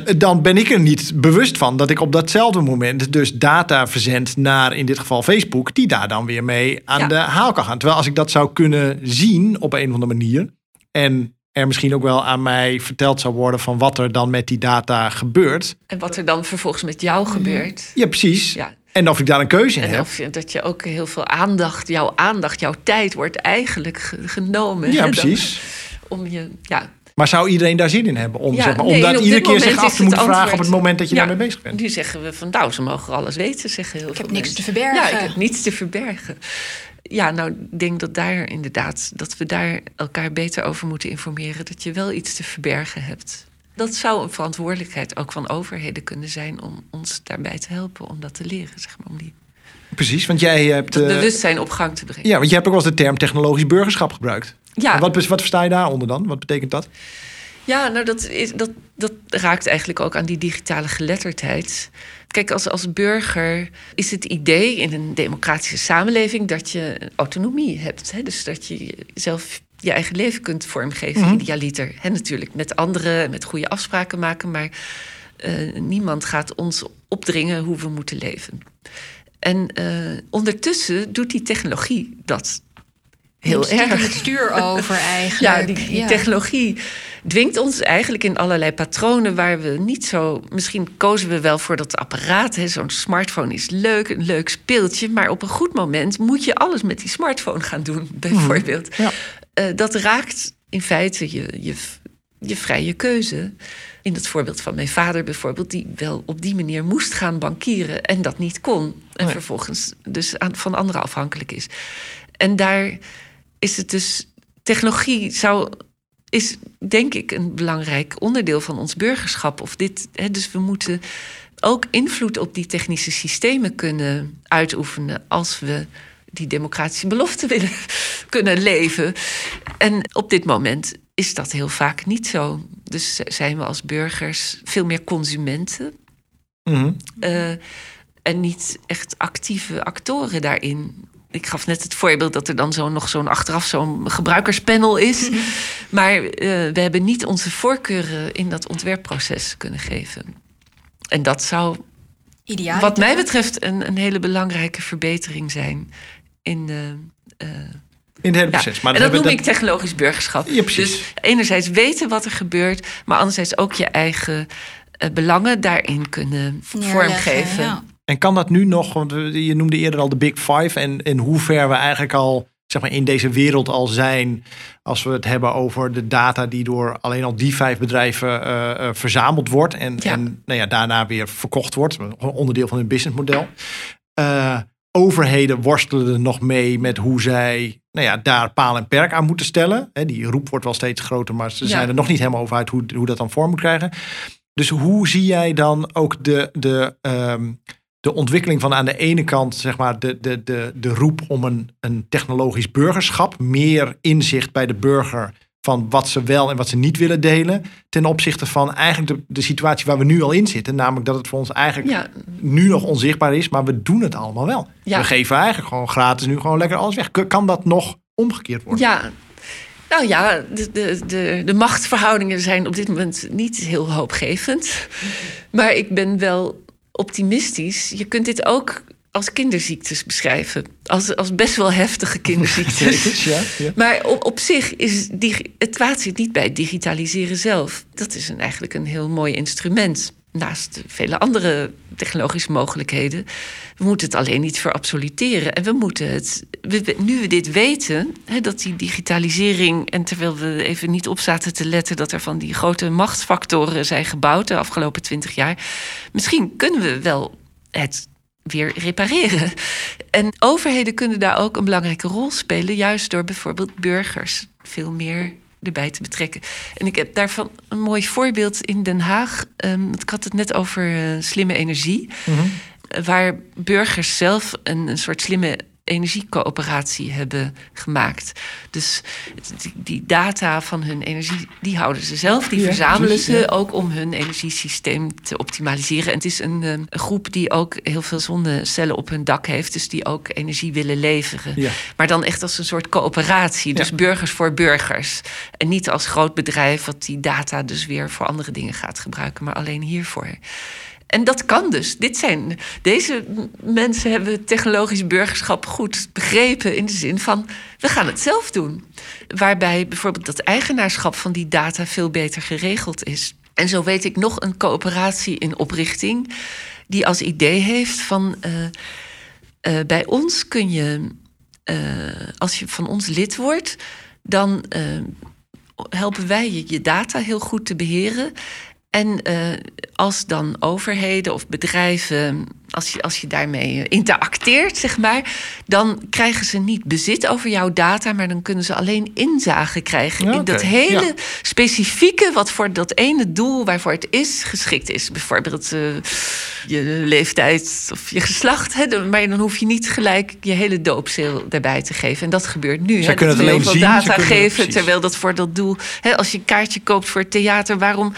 uh, dan ben ik er niet bewust van dat ik op datzelfde moment dus data verzend naar in dit geval Facebook, die daar dan weer mee aan de haal kan gaan. Terwijl als ik dat zou kunnen zien op een of andere manier en er misschien ook wel aan mij verteld zou worden van wat er dan met die data gebeurt. En wat er dan vervolgens met jou gebeurt. Ja, precies. Ja. En of ik daar een keuze in en heb. Of dat je ook heel veel aandacht, jouw aandacht, jouw tijd wordt eigenlijk genomen. Ja, precies. om je, ja. Maar zou iedereen daar zin in hebben? Om, zeg maar, om dat iedere keer zich af te moeten vragen op het moment dat je daarmee bezig bent? Nu zeggen we van nou, ze mogen alles weten, zeggen heel ik veel heb niks te verbergen. Ja, ik heb niets te verbergen. Ja, nou, ik denk dat daar inderdaad, dat we daar elkaar beter over moeten informeren. Dat je wel iets te verbergen hebt. Dat zou een verantwoordelijkheid ook van overheden kunnen zijn om ons daarbij te helpen om dat te leren, zeg maar. Om die Precies, want jij hebt. Dat bewustzijn op gang te brengen. Ja, want je hebt ook wel eens de term technologisch burgerschap gebruikt. Ja. wat, wat versta je daaronder dan? Wat betekent dat? Ja, nou, dat, is, dat, dat raakt eigenlijk ook aan die digitale geletterdheid. Kijk, als, als burger is het idee in een democratische samenleving dat je autonomie hebt. Hè? Dus dat je zelf je eigen leven kunt vormgeven, mm idealiter. En natuurlijk met anderen, met goede afspraken maken, maar uh, niemand gaat ons opdringen hoe we moeten leven. En uh, ondertussen doet die technologie dat heel erg. het stuur over eigenlijk. Ja, die, die technologie dwingt ons eigenlijk in allerlei patronen waar we niet zo. Misschien kozen we wel voor dat apparaat. Zo'n smartphone is leuk, een leuk speeltje. Maar op een goed moment moet je alles met die smartphone gaan doen, bijvoorbeeld. Ja. Uh, dat raakt in feite je, je, je vrije keuze. In het voorbeeld van mijn vader bijvoorbeeld, die wel op die manier moest gaan bankieren en dat niet kon. En vervolgens dus aan, van anderen afhankelijk is. En daar is het dus. Technologie zou is denk ik een belangrijk onderdeel van ons burgerschap. Of dit, hè, dus we moeten ook invloed op die technische systemen kunnen uitoefenen als we die democratische belofte willen kunnen leven. En op dit moment is dat heel vaak niet zo. Dus zijn we als burgers veel meer consumenten. Mm en niet echt actieve actoren daarin ik gaf net het voorbeeld dat er dan zo nog zo'n achteraf zo'n gebruikerspanel is. Mhm. Maar uh, we hebben niet onze voorkeuren in dat ontwerpproces kunnen geven. En dat zou, Ideaal. wat mij betreft, een, een hele belangrijke verbetering zijn in de. eh, In het hele ja. proces. Maar en dat noem ik technologisch burgerschap. Ja, precies. Dus enerzijds weten wat er gebeurt, maar anderzijds ook je eigen eh, belangen daarin kunnen Neerleggen, vormgeven. ja. En kan dat nu nog, want je noemde eerder al de Big Five en in hoe ver we eigenlijk al zeg maar, in deze wereld al zijn als we het hebben over de data die door alleen al die vijf bedrijven eh, verzameld wordt en, Ja. en nou ja, daarna weer verkocht wordt, een onderdeel van hun businessmodel. Eh, overheden worstelen er nog mee met hoe zij nou ja, daar paal en perk aan moeten stellen. Hè, die roep wordt wel steeds groter, maar ze Ja. zijn er nog niet helemaal over uit hoe, hoe dat dan vorm moet krijgen. Dus hoe zie jij dan ook de, de, ehm, de ontwikkeling van aan de ene kant zeg maar, de, de, de, de roep om een, een technologisch burgerschap, meer inzicht bij de burger van wat ze wel en wat ze niet willen delen, ten opzichte van eigenlijk de, de situatie waar we nu al in zitten, namelijk dat het voor ons eigenlijk Ja, nu nog onzichtbaar is, maar we doen het allemaal wel. Ja. We geven eigenlijk gewoon gratis nu gewoon lekker alles weg. Kan dat nog omgekeerd worden? Ja, nou ja, de, de, de, de machtsverhoudingen zijn op dit moment niet heel hoopgevend. Maar ik ben wel optimistisch. Je kunt dit ook als kinderziektes beschrijven. Als, als best wel heftige kinderziektes. Ja, ja. Maar op, op zich is het kwaad zit niet bij het digitaliseren zelf. Dat is een, eigenlijk een heel mooi instrument. Naast vele andere technologische mogelijkheden. We moeten het alleen niet verabsoluteren. En we moeten het. we- nu we dit weten, hè, dat die digitalisering. En terwijl we even niet op zaten te letten dat er van die grote machtsfactoren zijn gebouwd de afgelopen twintig jaar. Misschien kunnen we wel het weer repareren. En overheden kunnen daar ook een belangrijke rol spelen, juist door bijvoorbeeld burgers veel meer erbij te betrekken. En ik heb daarvan een mooi voorbeeld in Den Haag. Ehm, ik had het net over eh, slimme energie, eh, waar burgers zelf een, een soort slimme energiecoöperatie hebben gemaakt. Dus die, data van hun energie, die houden ze zelf, die Ja, verzamelen precies, ze ja. ook om hun energiesysteem te optimaliseren. En het is een, eh, een groep die ook heel veel zonnecellen op hun dak heeft, dus die ook energie willen leveren. Ja. Maar dan echt als een soort coöperatie, dus burgers voor burgers. En niet als groot bedrijf wat die data dus weer voor andere dingen gaat gebruiken, maar alleen hiervoor. En dat kan dus. Dit zijn, deze mensen hebben technologisch burgerschap goed begrepen in de zin van we gaan het zelf doen. Waarbij bijvoorbeeld dat eigenaarschap van die data veel beter geregeld is. En zo weet ik nog een coöperatie in oprichting die als idee heeft van eh, eh, bij ons kun je, eh, als je van ons lid wordt, dan helpen wij je je data heel goed te beheren. En eh, als dan overheden of bedrijven, als je, als je daarmee eh, interacteert, zeg maar, dan krijgen ze niet bezit over jouw data, maar dan kunnen ze alleen inzage krijgen Ja, in dat hele ja. specifieke, wat voor dat ene doel waarvoor het is geschikt is. Bijvoorbeeld eh, je leeftijd of je geslacht. Hè, dan- maar dan hoef je niet gelijk je hele doopseel daarbij te geven. En dat gebeurt nu. Hè, kunnen dat het alleen zien, ze data geven, terwijl dat voor dat doel. Hè, als je een kaartje koopt voor het theater, waarom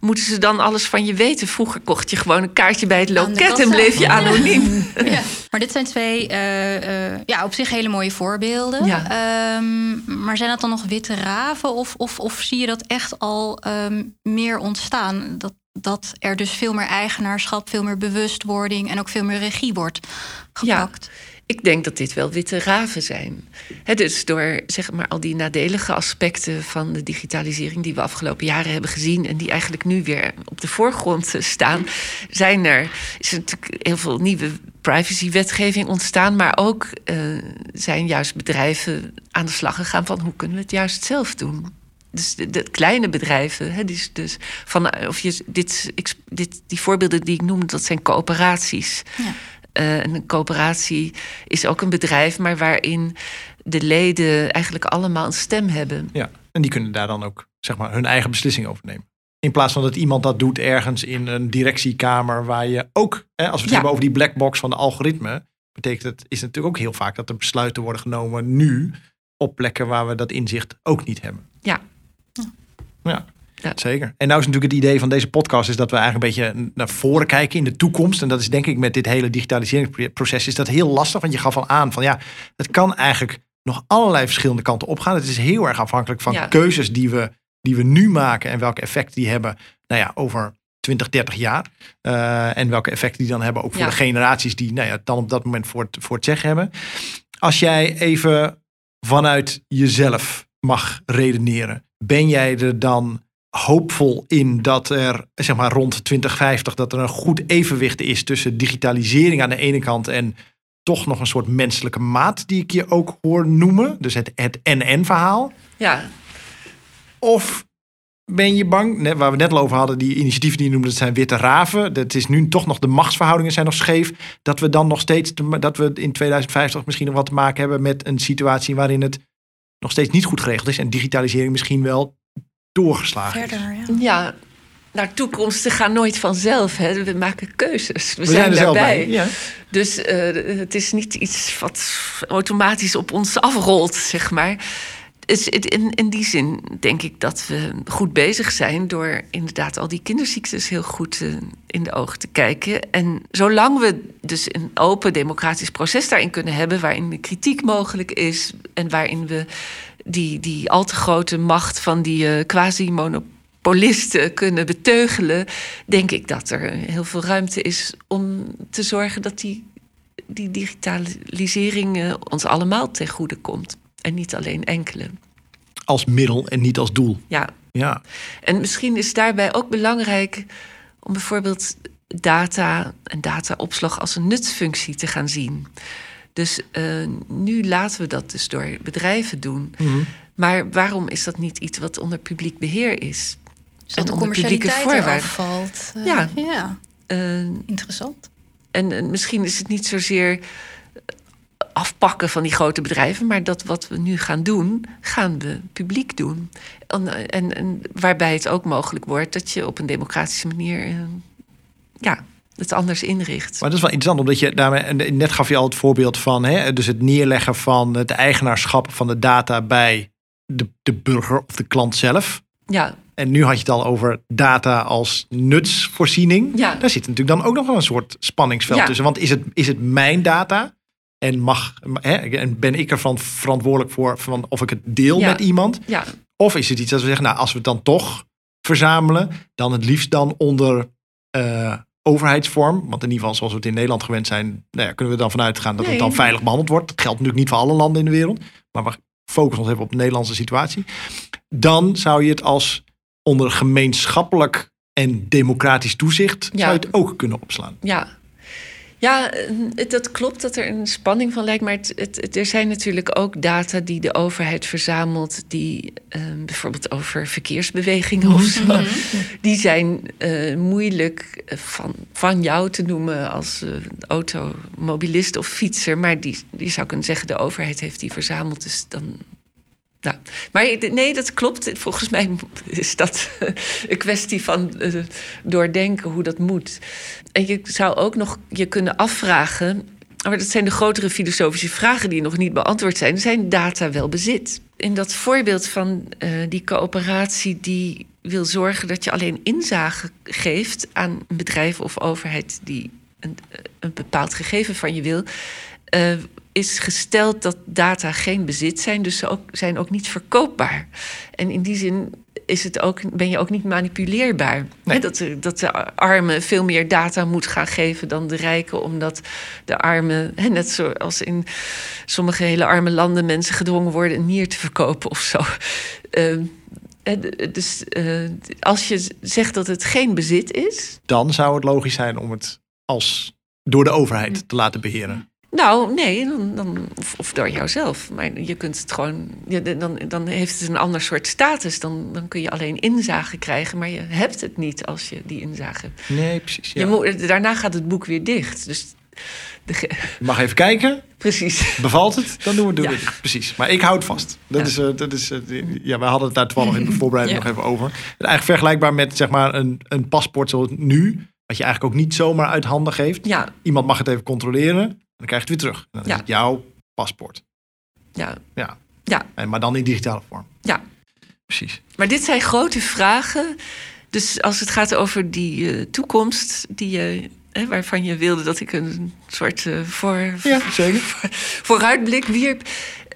moeten ze dan alles van je weten? Vroeger kocht je gewoon een kaartje bij het loket en bleef je anoniem. Ja. Maar dit zijn twee eh, eh, ja, op zich hele mooie voorbeelden. Ja. Ehm, maar zijn dat dan nog witte raven? Of, of, of zie je dat echt al ehm, meer ontstaan? Dat, dat er dus veel meer eigenaarschap, veel meer bewustwording en ook veel meer regie wordt gepakt. Ik denk dat dit wel witte raven zijn. Dus door zeg maar, al die nadelige aspecten van de digitalisering die we afgelopen jaren hebben gezien en die eigenlijk nu weer op de voorgrond staan, zijn er, is er natuurlijk heel veel nieuwe privacywetgeving ontstaan, maar ook eh, zijn juist bedrijven aan de slag gegaan van hoe kunnen we het juist zelf doen. Dus de, kleine bedrijven, hè, dus, dus van, of je, dit, dit, die voorbeelden die ik noemde, dat zijn coöperaties. Ja. Eh, en een coöperatie is ook een bedrijf, maar waarin de leden eigenlijk allemaal een stem hebben. Ja, en die kunnen daar dan ook zeg maar, hun eigen beslissing over nemen. In plaats van dat iemand dat doet ergens in een directiekamer waar je ook, hè, als we het Ja. hebben over die black box van de algoritme, betekent het, is het natuurlijk ook heel vaak dat er besluiten worden genomen nu op plekken waar we dat inzicht ook niet hebben. Ja. Ja. Ja. Zeker. En nou is natuurlijk het idee van deze podcast is dat we eigenlijk een beetje naar voren kijken in de toekomst. En dat is denk ik met dit hele digitaliseringsproces is dat heel lastig. Want je gaf al aan van ja, het kan eigenlijk nog allerlei verschillende kanten opgaan. Het is heel erg afhankelijk van Ja. keuzes die we, die we nu maken en welke effect die hebben nou ja, over 20, 30 jaar. Uh, en welke effecten die dan hebben, ook voor Ja. de generaties die nou ja, dan op dat moment voor het, voor het zeggen hebben. Als jij even vanuit jezelf mag redeneren, ben jij er dan hoopvol in dat er zeg maar rond 2050 dat er een goed evenwicht is tussen digitalisering aan de ene kant en toch nog een soort menselijke maat die ik je ook hoor noemen, dus het het en-en verhaal. Ja, Of ben je bang, net, waar we net al over hadden, die initiatieven die je noemde, dat zijn witte raven. Dat is nu toch nog, de machtsverhoudingen zijn nog scheef. Dat we dan nog steeds, te- dat we in 2050 misschien nog wat te maken hebben met een situatie waarin het nog steeds niet goed geregeld is. En digitalisering misschien wel doorgeslagen is. Ja. ja. Nou, toekomsten gaan nooit vanzelf. Hè. We maken keuzes. We, We zijn, zijn er zelf daarbij. bij. Ja. Dus eh, het is niet iets wat automatisch op ons afrolt, zeg maar. Dus het- in, in die zin denk ik dat we goed bezig zijn door inderdaad al die kinderziektes heel goed eh, in de ogen te kijken. En zolang we dus een open democratisch proces daarin kunnen hebben, waarin de kritiek mogelijk is en waarin we die, die al te grote macht van die eh, quasi-monopolisten kunnen beteugelen, denk ik dat er heel veel ruimte is om te zorgen dat die, die digitalisering eh, ons allemaal ten goede komt. En niet alleen enkele. Als middel en niet als doel. Ja, Ja. en misschien is daarbij ook belangrijk om bijvoorbeeld data en dataopslag als een nutsfunctie te gaan zien. Dus eh, nu laten we dat dus door bedrijven doen. Mhm. Maar waarom is dat niet iets wat onder publiek beheer is? De onder publieke commercialiteit voorwaarden. valt. Eh, Ja. ja, Eh, interessant. En, en misschien is het niet zozeer afpakken van die grote bedrijven, maar dat wat we nu gaan doen, gaan we publiek doen. En, en, en waarbij het ook mogelijk wordt dat je op een democratische manier eh, ja, het anders inricht. Maar dat is wel interessant, omdat je daarmee, net gaf je al het voorbeeld van, hè, dus het neerleggen van het eigenaarschap van de data bij de, de burger of de klant zelf. Ja, En nu had je het al over data als nutsvoorziening. Ja. Daar zit natuurlijk dan ook nog wel een soort spanningsveld Ja. tussen. Want is het, is het mijn data? En, mag, hè, en ben ik ervan verantwoordelijk voor van of ik het deel Ja. met iemand? ja, Of is het iets dat we zeggen, nou, als we het dan toch verzamelen, dan het liefst dan onder eh, overheidsvorm. Want in ieder geval, zoals we het in Nederland gewend zijn, nou ja, kunnen we dan vanuit gaan dat het dan veilig behandeld wordt. Dat geldt natuurlijk niet voor alle landen in de wereld. Maar we focussen ons even op de Nederlandse situatie. Dan zou je het als onder gemeenschappelijk en democratisch toezicht Ja. zou je het ook kunnen opslaan. ja. Ja, eh, het- dat klopt dat er een spanning van lijkt. Maar het, het, er zijn natuurlijk ook data die de overheid verzamelt. die eh, bijvoorbeeld over verkeersbewegingen of zo. Die zijn eh, moeilijk eh, van, van jou te noemen als eh, automobilist of fietser. Maar die, die zou kunnen zeggen: de overheid heeft die verzameld. Dus dan. Nou, maar nee, dat klopt. Volgens mij is dat een kwestie van eh, doordenken hoe dat moet. En je zou ook nog je kunnen afvragen. Maar dat zijn de grotere filosofische vragen die nog niet beantwoord zijn. Zijn data wel bezit? In dat voorbeeld van eh, die coöperatie die wil zorgen dat je alleen inzage geeft aan een bedrijf of overheid die een, een bepaald gegeven van je wil, eh, is gesteld dat data geen bezit zijn, dus ze ook, zijn ook niet verkoopbaar. En in die zin is het ook, ben je ook niet manipuleerbaar. Nee. Dat, de, dat de armen veel meer data moet gaan geven dan de rijken, omdat de armen, hè, net zoals in sommige hele arme landen, mensen gedwongen worden een nier te verkopen of zo. Ehm, dus eh, als je zegt dat het geen bezit is, Dan zou het logisch zijn om het als door de overheid te laten beheren. Nou, nee, dan, dan, of, of door jouzelf. Maar je kunt het gewoon. ja, dan, dan heeft het een ander soort status. Dan, dan kun je alleen inzage krijgen, maar je hebt het niet als je die inzage. Nee, precies. Ja. Je moet, daarna gaat het boek weer dicht. Dus Je mag even kijken. precies. Bevalt het? Dan doen we het doen Ja. we het. Precies. Maar ik hou het vast. Dat Ja. is, eh, dat is, eh, ja, we hadden het daar toevallig in de voorbereiding Ja. nog even over. Eigenlijk vergelijkbaar met zeg maar een, een paspoort zoals nu. Wat je eigenlijk ook niet zomaar uit handen geeft. Ja, Iemand mag het even controleren. Dan krijg je het weer terug. En dan Ja. is het jouw paspoort. ja, Ja. ja, En, maar dan in digitale vorm. ja. Precies. Maar dit zijn grote vragen. Dus als het gaat over die eh, toekomst, die je, hè, waarvan je wilde dat ik een soort eh, voor, Ja, zeker. vooruitblik wierp.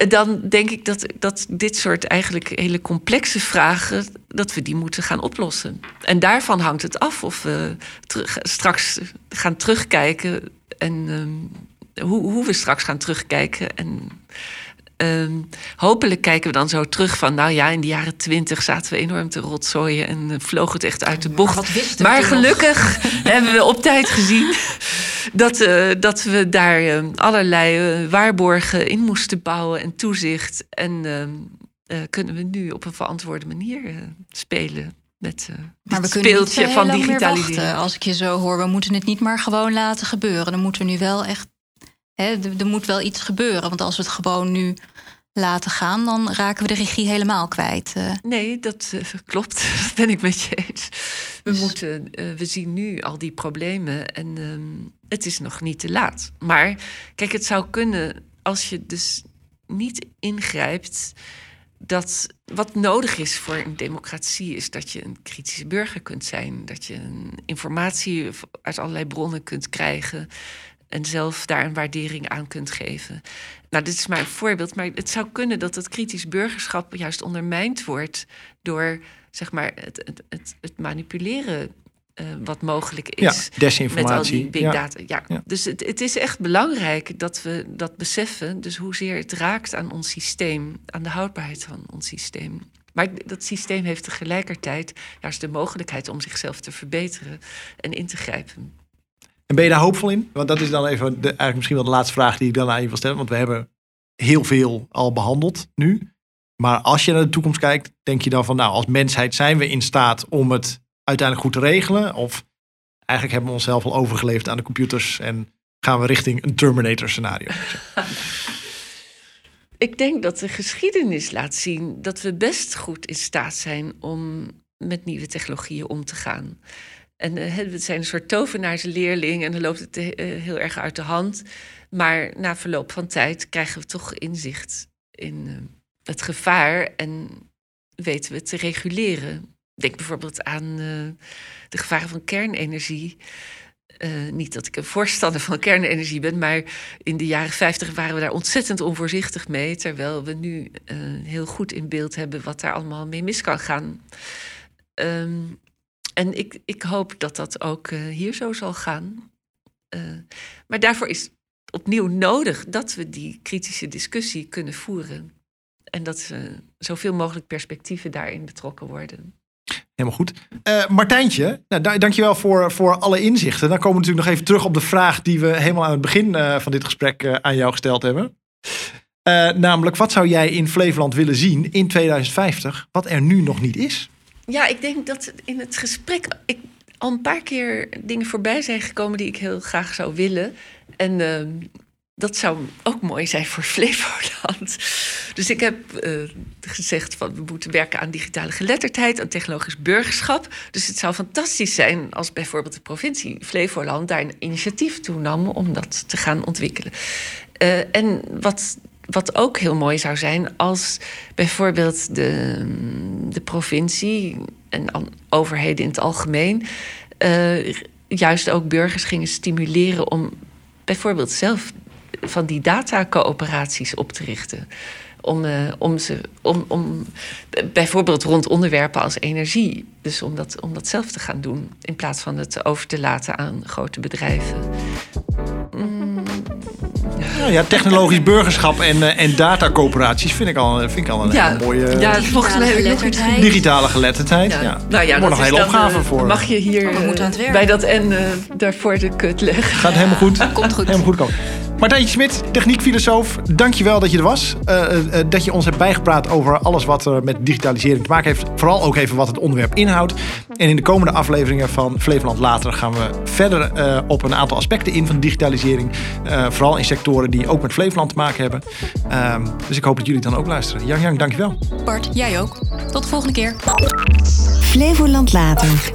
dan denk ik dat, dat dit soort eigenlijk hele complexe vragen, dat we die moeten gaan oplossen. En daarvan hangt het af of we terug, straks gaan terugkijken en ehm, hoe, hoe we straks gaan terugkijken en Ehm, hopelijk kijken we dan zo terug van, nou ja, in de jaren twintig zaten we enorm te rotzooien en uh, vloog het echt uit de bocht. Maar, gelukkig hebben we op tijd gezien dat, uh, dat we daar uh, allerlei waarborgen in moesten bouwen en toezicht. En ehm, kunnen we nu op een verantwoorde manier spelen. Met maar we speeltje van digitalisering. Als ik je zo hoor, we moeten het niet maar gewoon laten gebeuren. Dan moeten we nu wel echt er moet wel iets gebeuren. Want als we het gewoon nu laten gaan, dan raken we de regie helemaal kwijt. Eh. Nee, dat uh, klopt. Dat ben ik met je eens. We, dus- moeten, uh, we zien nu al die problemen en um, het is nog niet te laat. Maar kijk, het zou kunnen als je dus niet ingrijpt. Dat wat nodig is voor een democratie is dat je een kritische burger kunt zijn. Dat je informatie uit allerlei bronnen kunt krijgen en zelf daar een waardering aan kunt geven. Nou, dit is maar een voorbeeld, maar het zou kunnen dat het kritisch burgerschap juist ondermijnd wordt door zeg maar, het, het, het, het manipuleren uh, wat mogelijk is. Ja, desinformatie. Met al die big data. Ja. ja. Dus het, het, is echt belangrijk dat we dat beseffen. Dus hoezeer het raakt aan ons systeem, aan de houdbaarheid van ons systeem. Maar dat systeem heeft tegelijkertijd juist de mogelijkheid om zichzelf te verbeteren en in te grijpen. En ben je daar hoopvol in? Want dat is dan even de, eigenlijk misschien wel de laatste vraag die ik dan aan je wil stellen. Want we hebben heel veel al behandeld nu. Maar als je naar de toekomst kijkt, denk je dan van nou, als mensheid zijn we in staat om het uiteindelijk goed te regelen? Of eigenlijk hebben we onszelf al overgeleefd aan de computers en gaan we richting een Terminator scenario? ik denk dat de geschiedenis laat zien dat we best goed in staat zijn om met nieuwe technologieën om te gaan. En uh, we zijn een soort tovenaarsleerling en dan loopt het uh, heel erg uit de hand. Maar na verloop van tijd krijgen we toch inzicht in uh, het gevaar en weten we te reguleren. Denk bijvoorbeeld aan de gevaren van kernenergie. niet dat ik een voorstander van kernenergie ben, maar in de jaren 50 waren we daar ontzettend onvoorzichtig mee. Terwijl we nu heel goed in beeld hebben wat daar allemaal mee mis kan gaan. Um, en ik, ik hoop dat dat ook uh, hier zo zal gaan. Uh, maar daarvoor is opnieuw nodig dat we die kritische discussie kunnen voeren. En dat uh, zoveel mogelijk perspectieven daarin betrokken worden. Helemaal goed. Uh, Martijntje, nou, dankjewel voor, voor alle inzichten. Dan komen we natuurlijk nog even terug op de vraag die we helemaal aan het begin van dit gesprek aan jou gesteld hebben. namelijk, wat zou jij in Flevoland willen zien in 2050, wat er nu nog niet is? Ja, ik denk dat in het gesprek ik al een paar keer dingen voorbij zijn gekomen die ik heel graag zou willen. En uh, dat zou ook mooi zijn voor Flevoland. Dus ik heb uh, gezegd van we moeten werken aan digitale geletterdheid, aan technologisch burgerschap. Dus het zou fantastisch zijn als bijvoorbeeld de provincie Flevoland daar een initiatief toe nam om dat te gaan ontwikkelen. Uh, en wat wat ook heel mooi zou zijn als bijvoorbeeld de, de provincie en overheden in het algemeen uh, juist ook burgers gingen stimuleren om bijvoorbeeld zelf van die datacoöperaties op te richten. Om, uh, om, ze, om, om bijvoorbeeld rond onderwerpen als energie. Dus om dat, om dat zelf te gaan doen. In plaats van het over te laten aan grote bedrijven. Mm, nou ja, technologisch burgerschap en, uh, en datacoöperaties vind ik al, vind ik al een ja, mooie... Ja, volgens mij heb ik Digitale geletterdheid, ja. ja. Nou ja, wordt nog een hele opgave voor. Mag je hier uh, bij dat en uh, daarvoor de kut leggen. Gaat helemaal goed. Komt goed. Helemaal goed komen. Martijntje Smit, techniekfilosoof, dankjewel dat je er was. Uh, uh, dat je ons hebt bijgepraat over alles wat er met digitalisering te maken heeft. Vooral ook even wat het onderwerp inhoudt. En in de komende afleveringen van Flevoland Later gaan we verder uh, op een aantal aspecten in van digitalisering. vooral in sectoren die ook met Flevoland te maken hebben. Ehm, dus ik hoop dat jullie dan ook luisteren. Jan Jan, dankjewel. Bart, jij ook. Tot de volgende keer. Flevoland Later.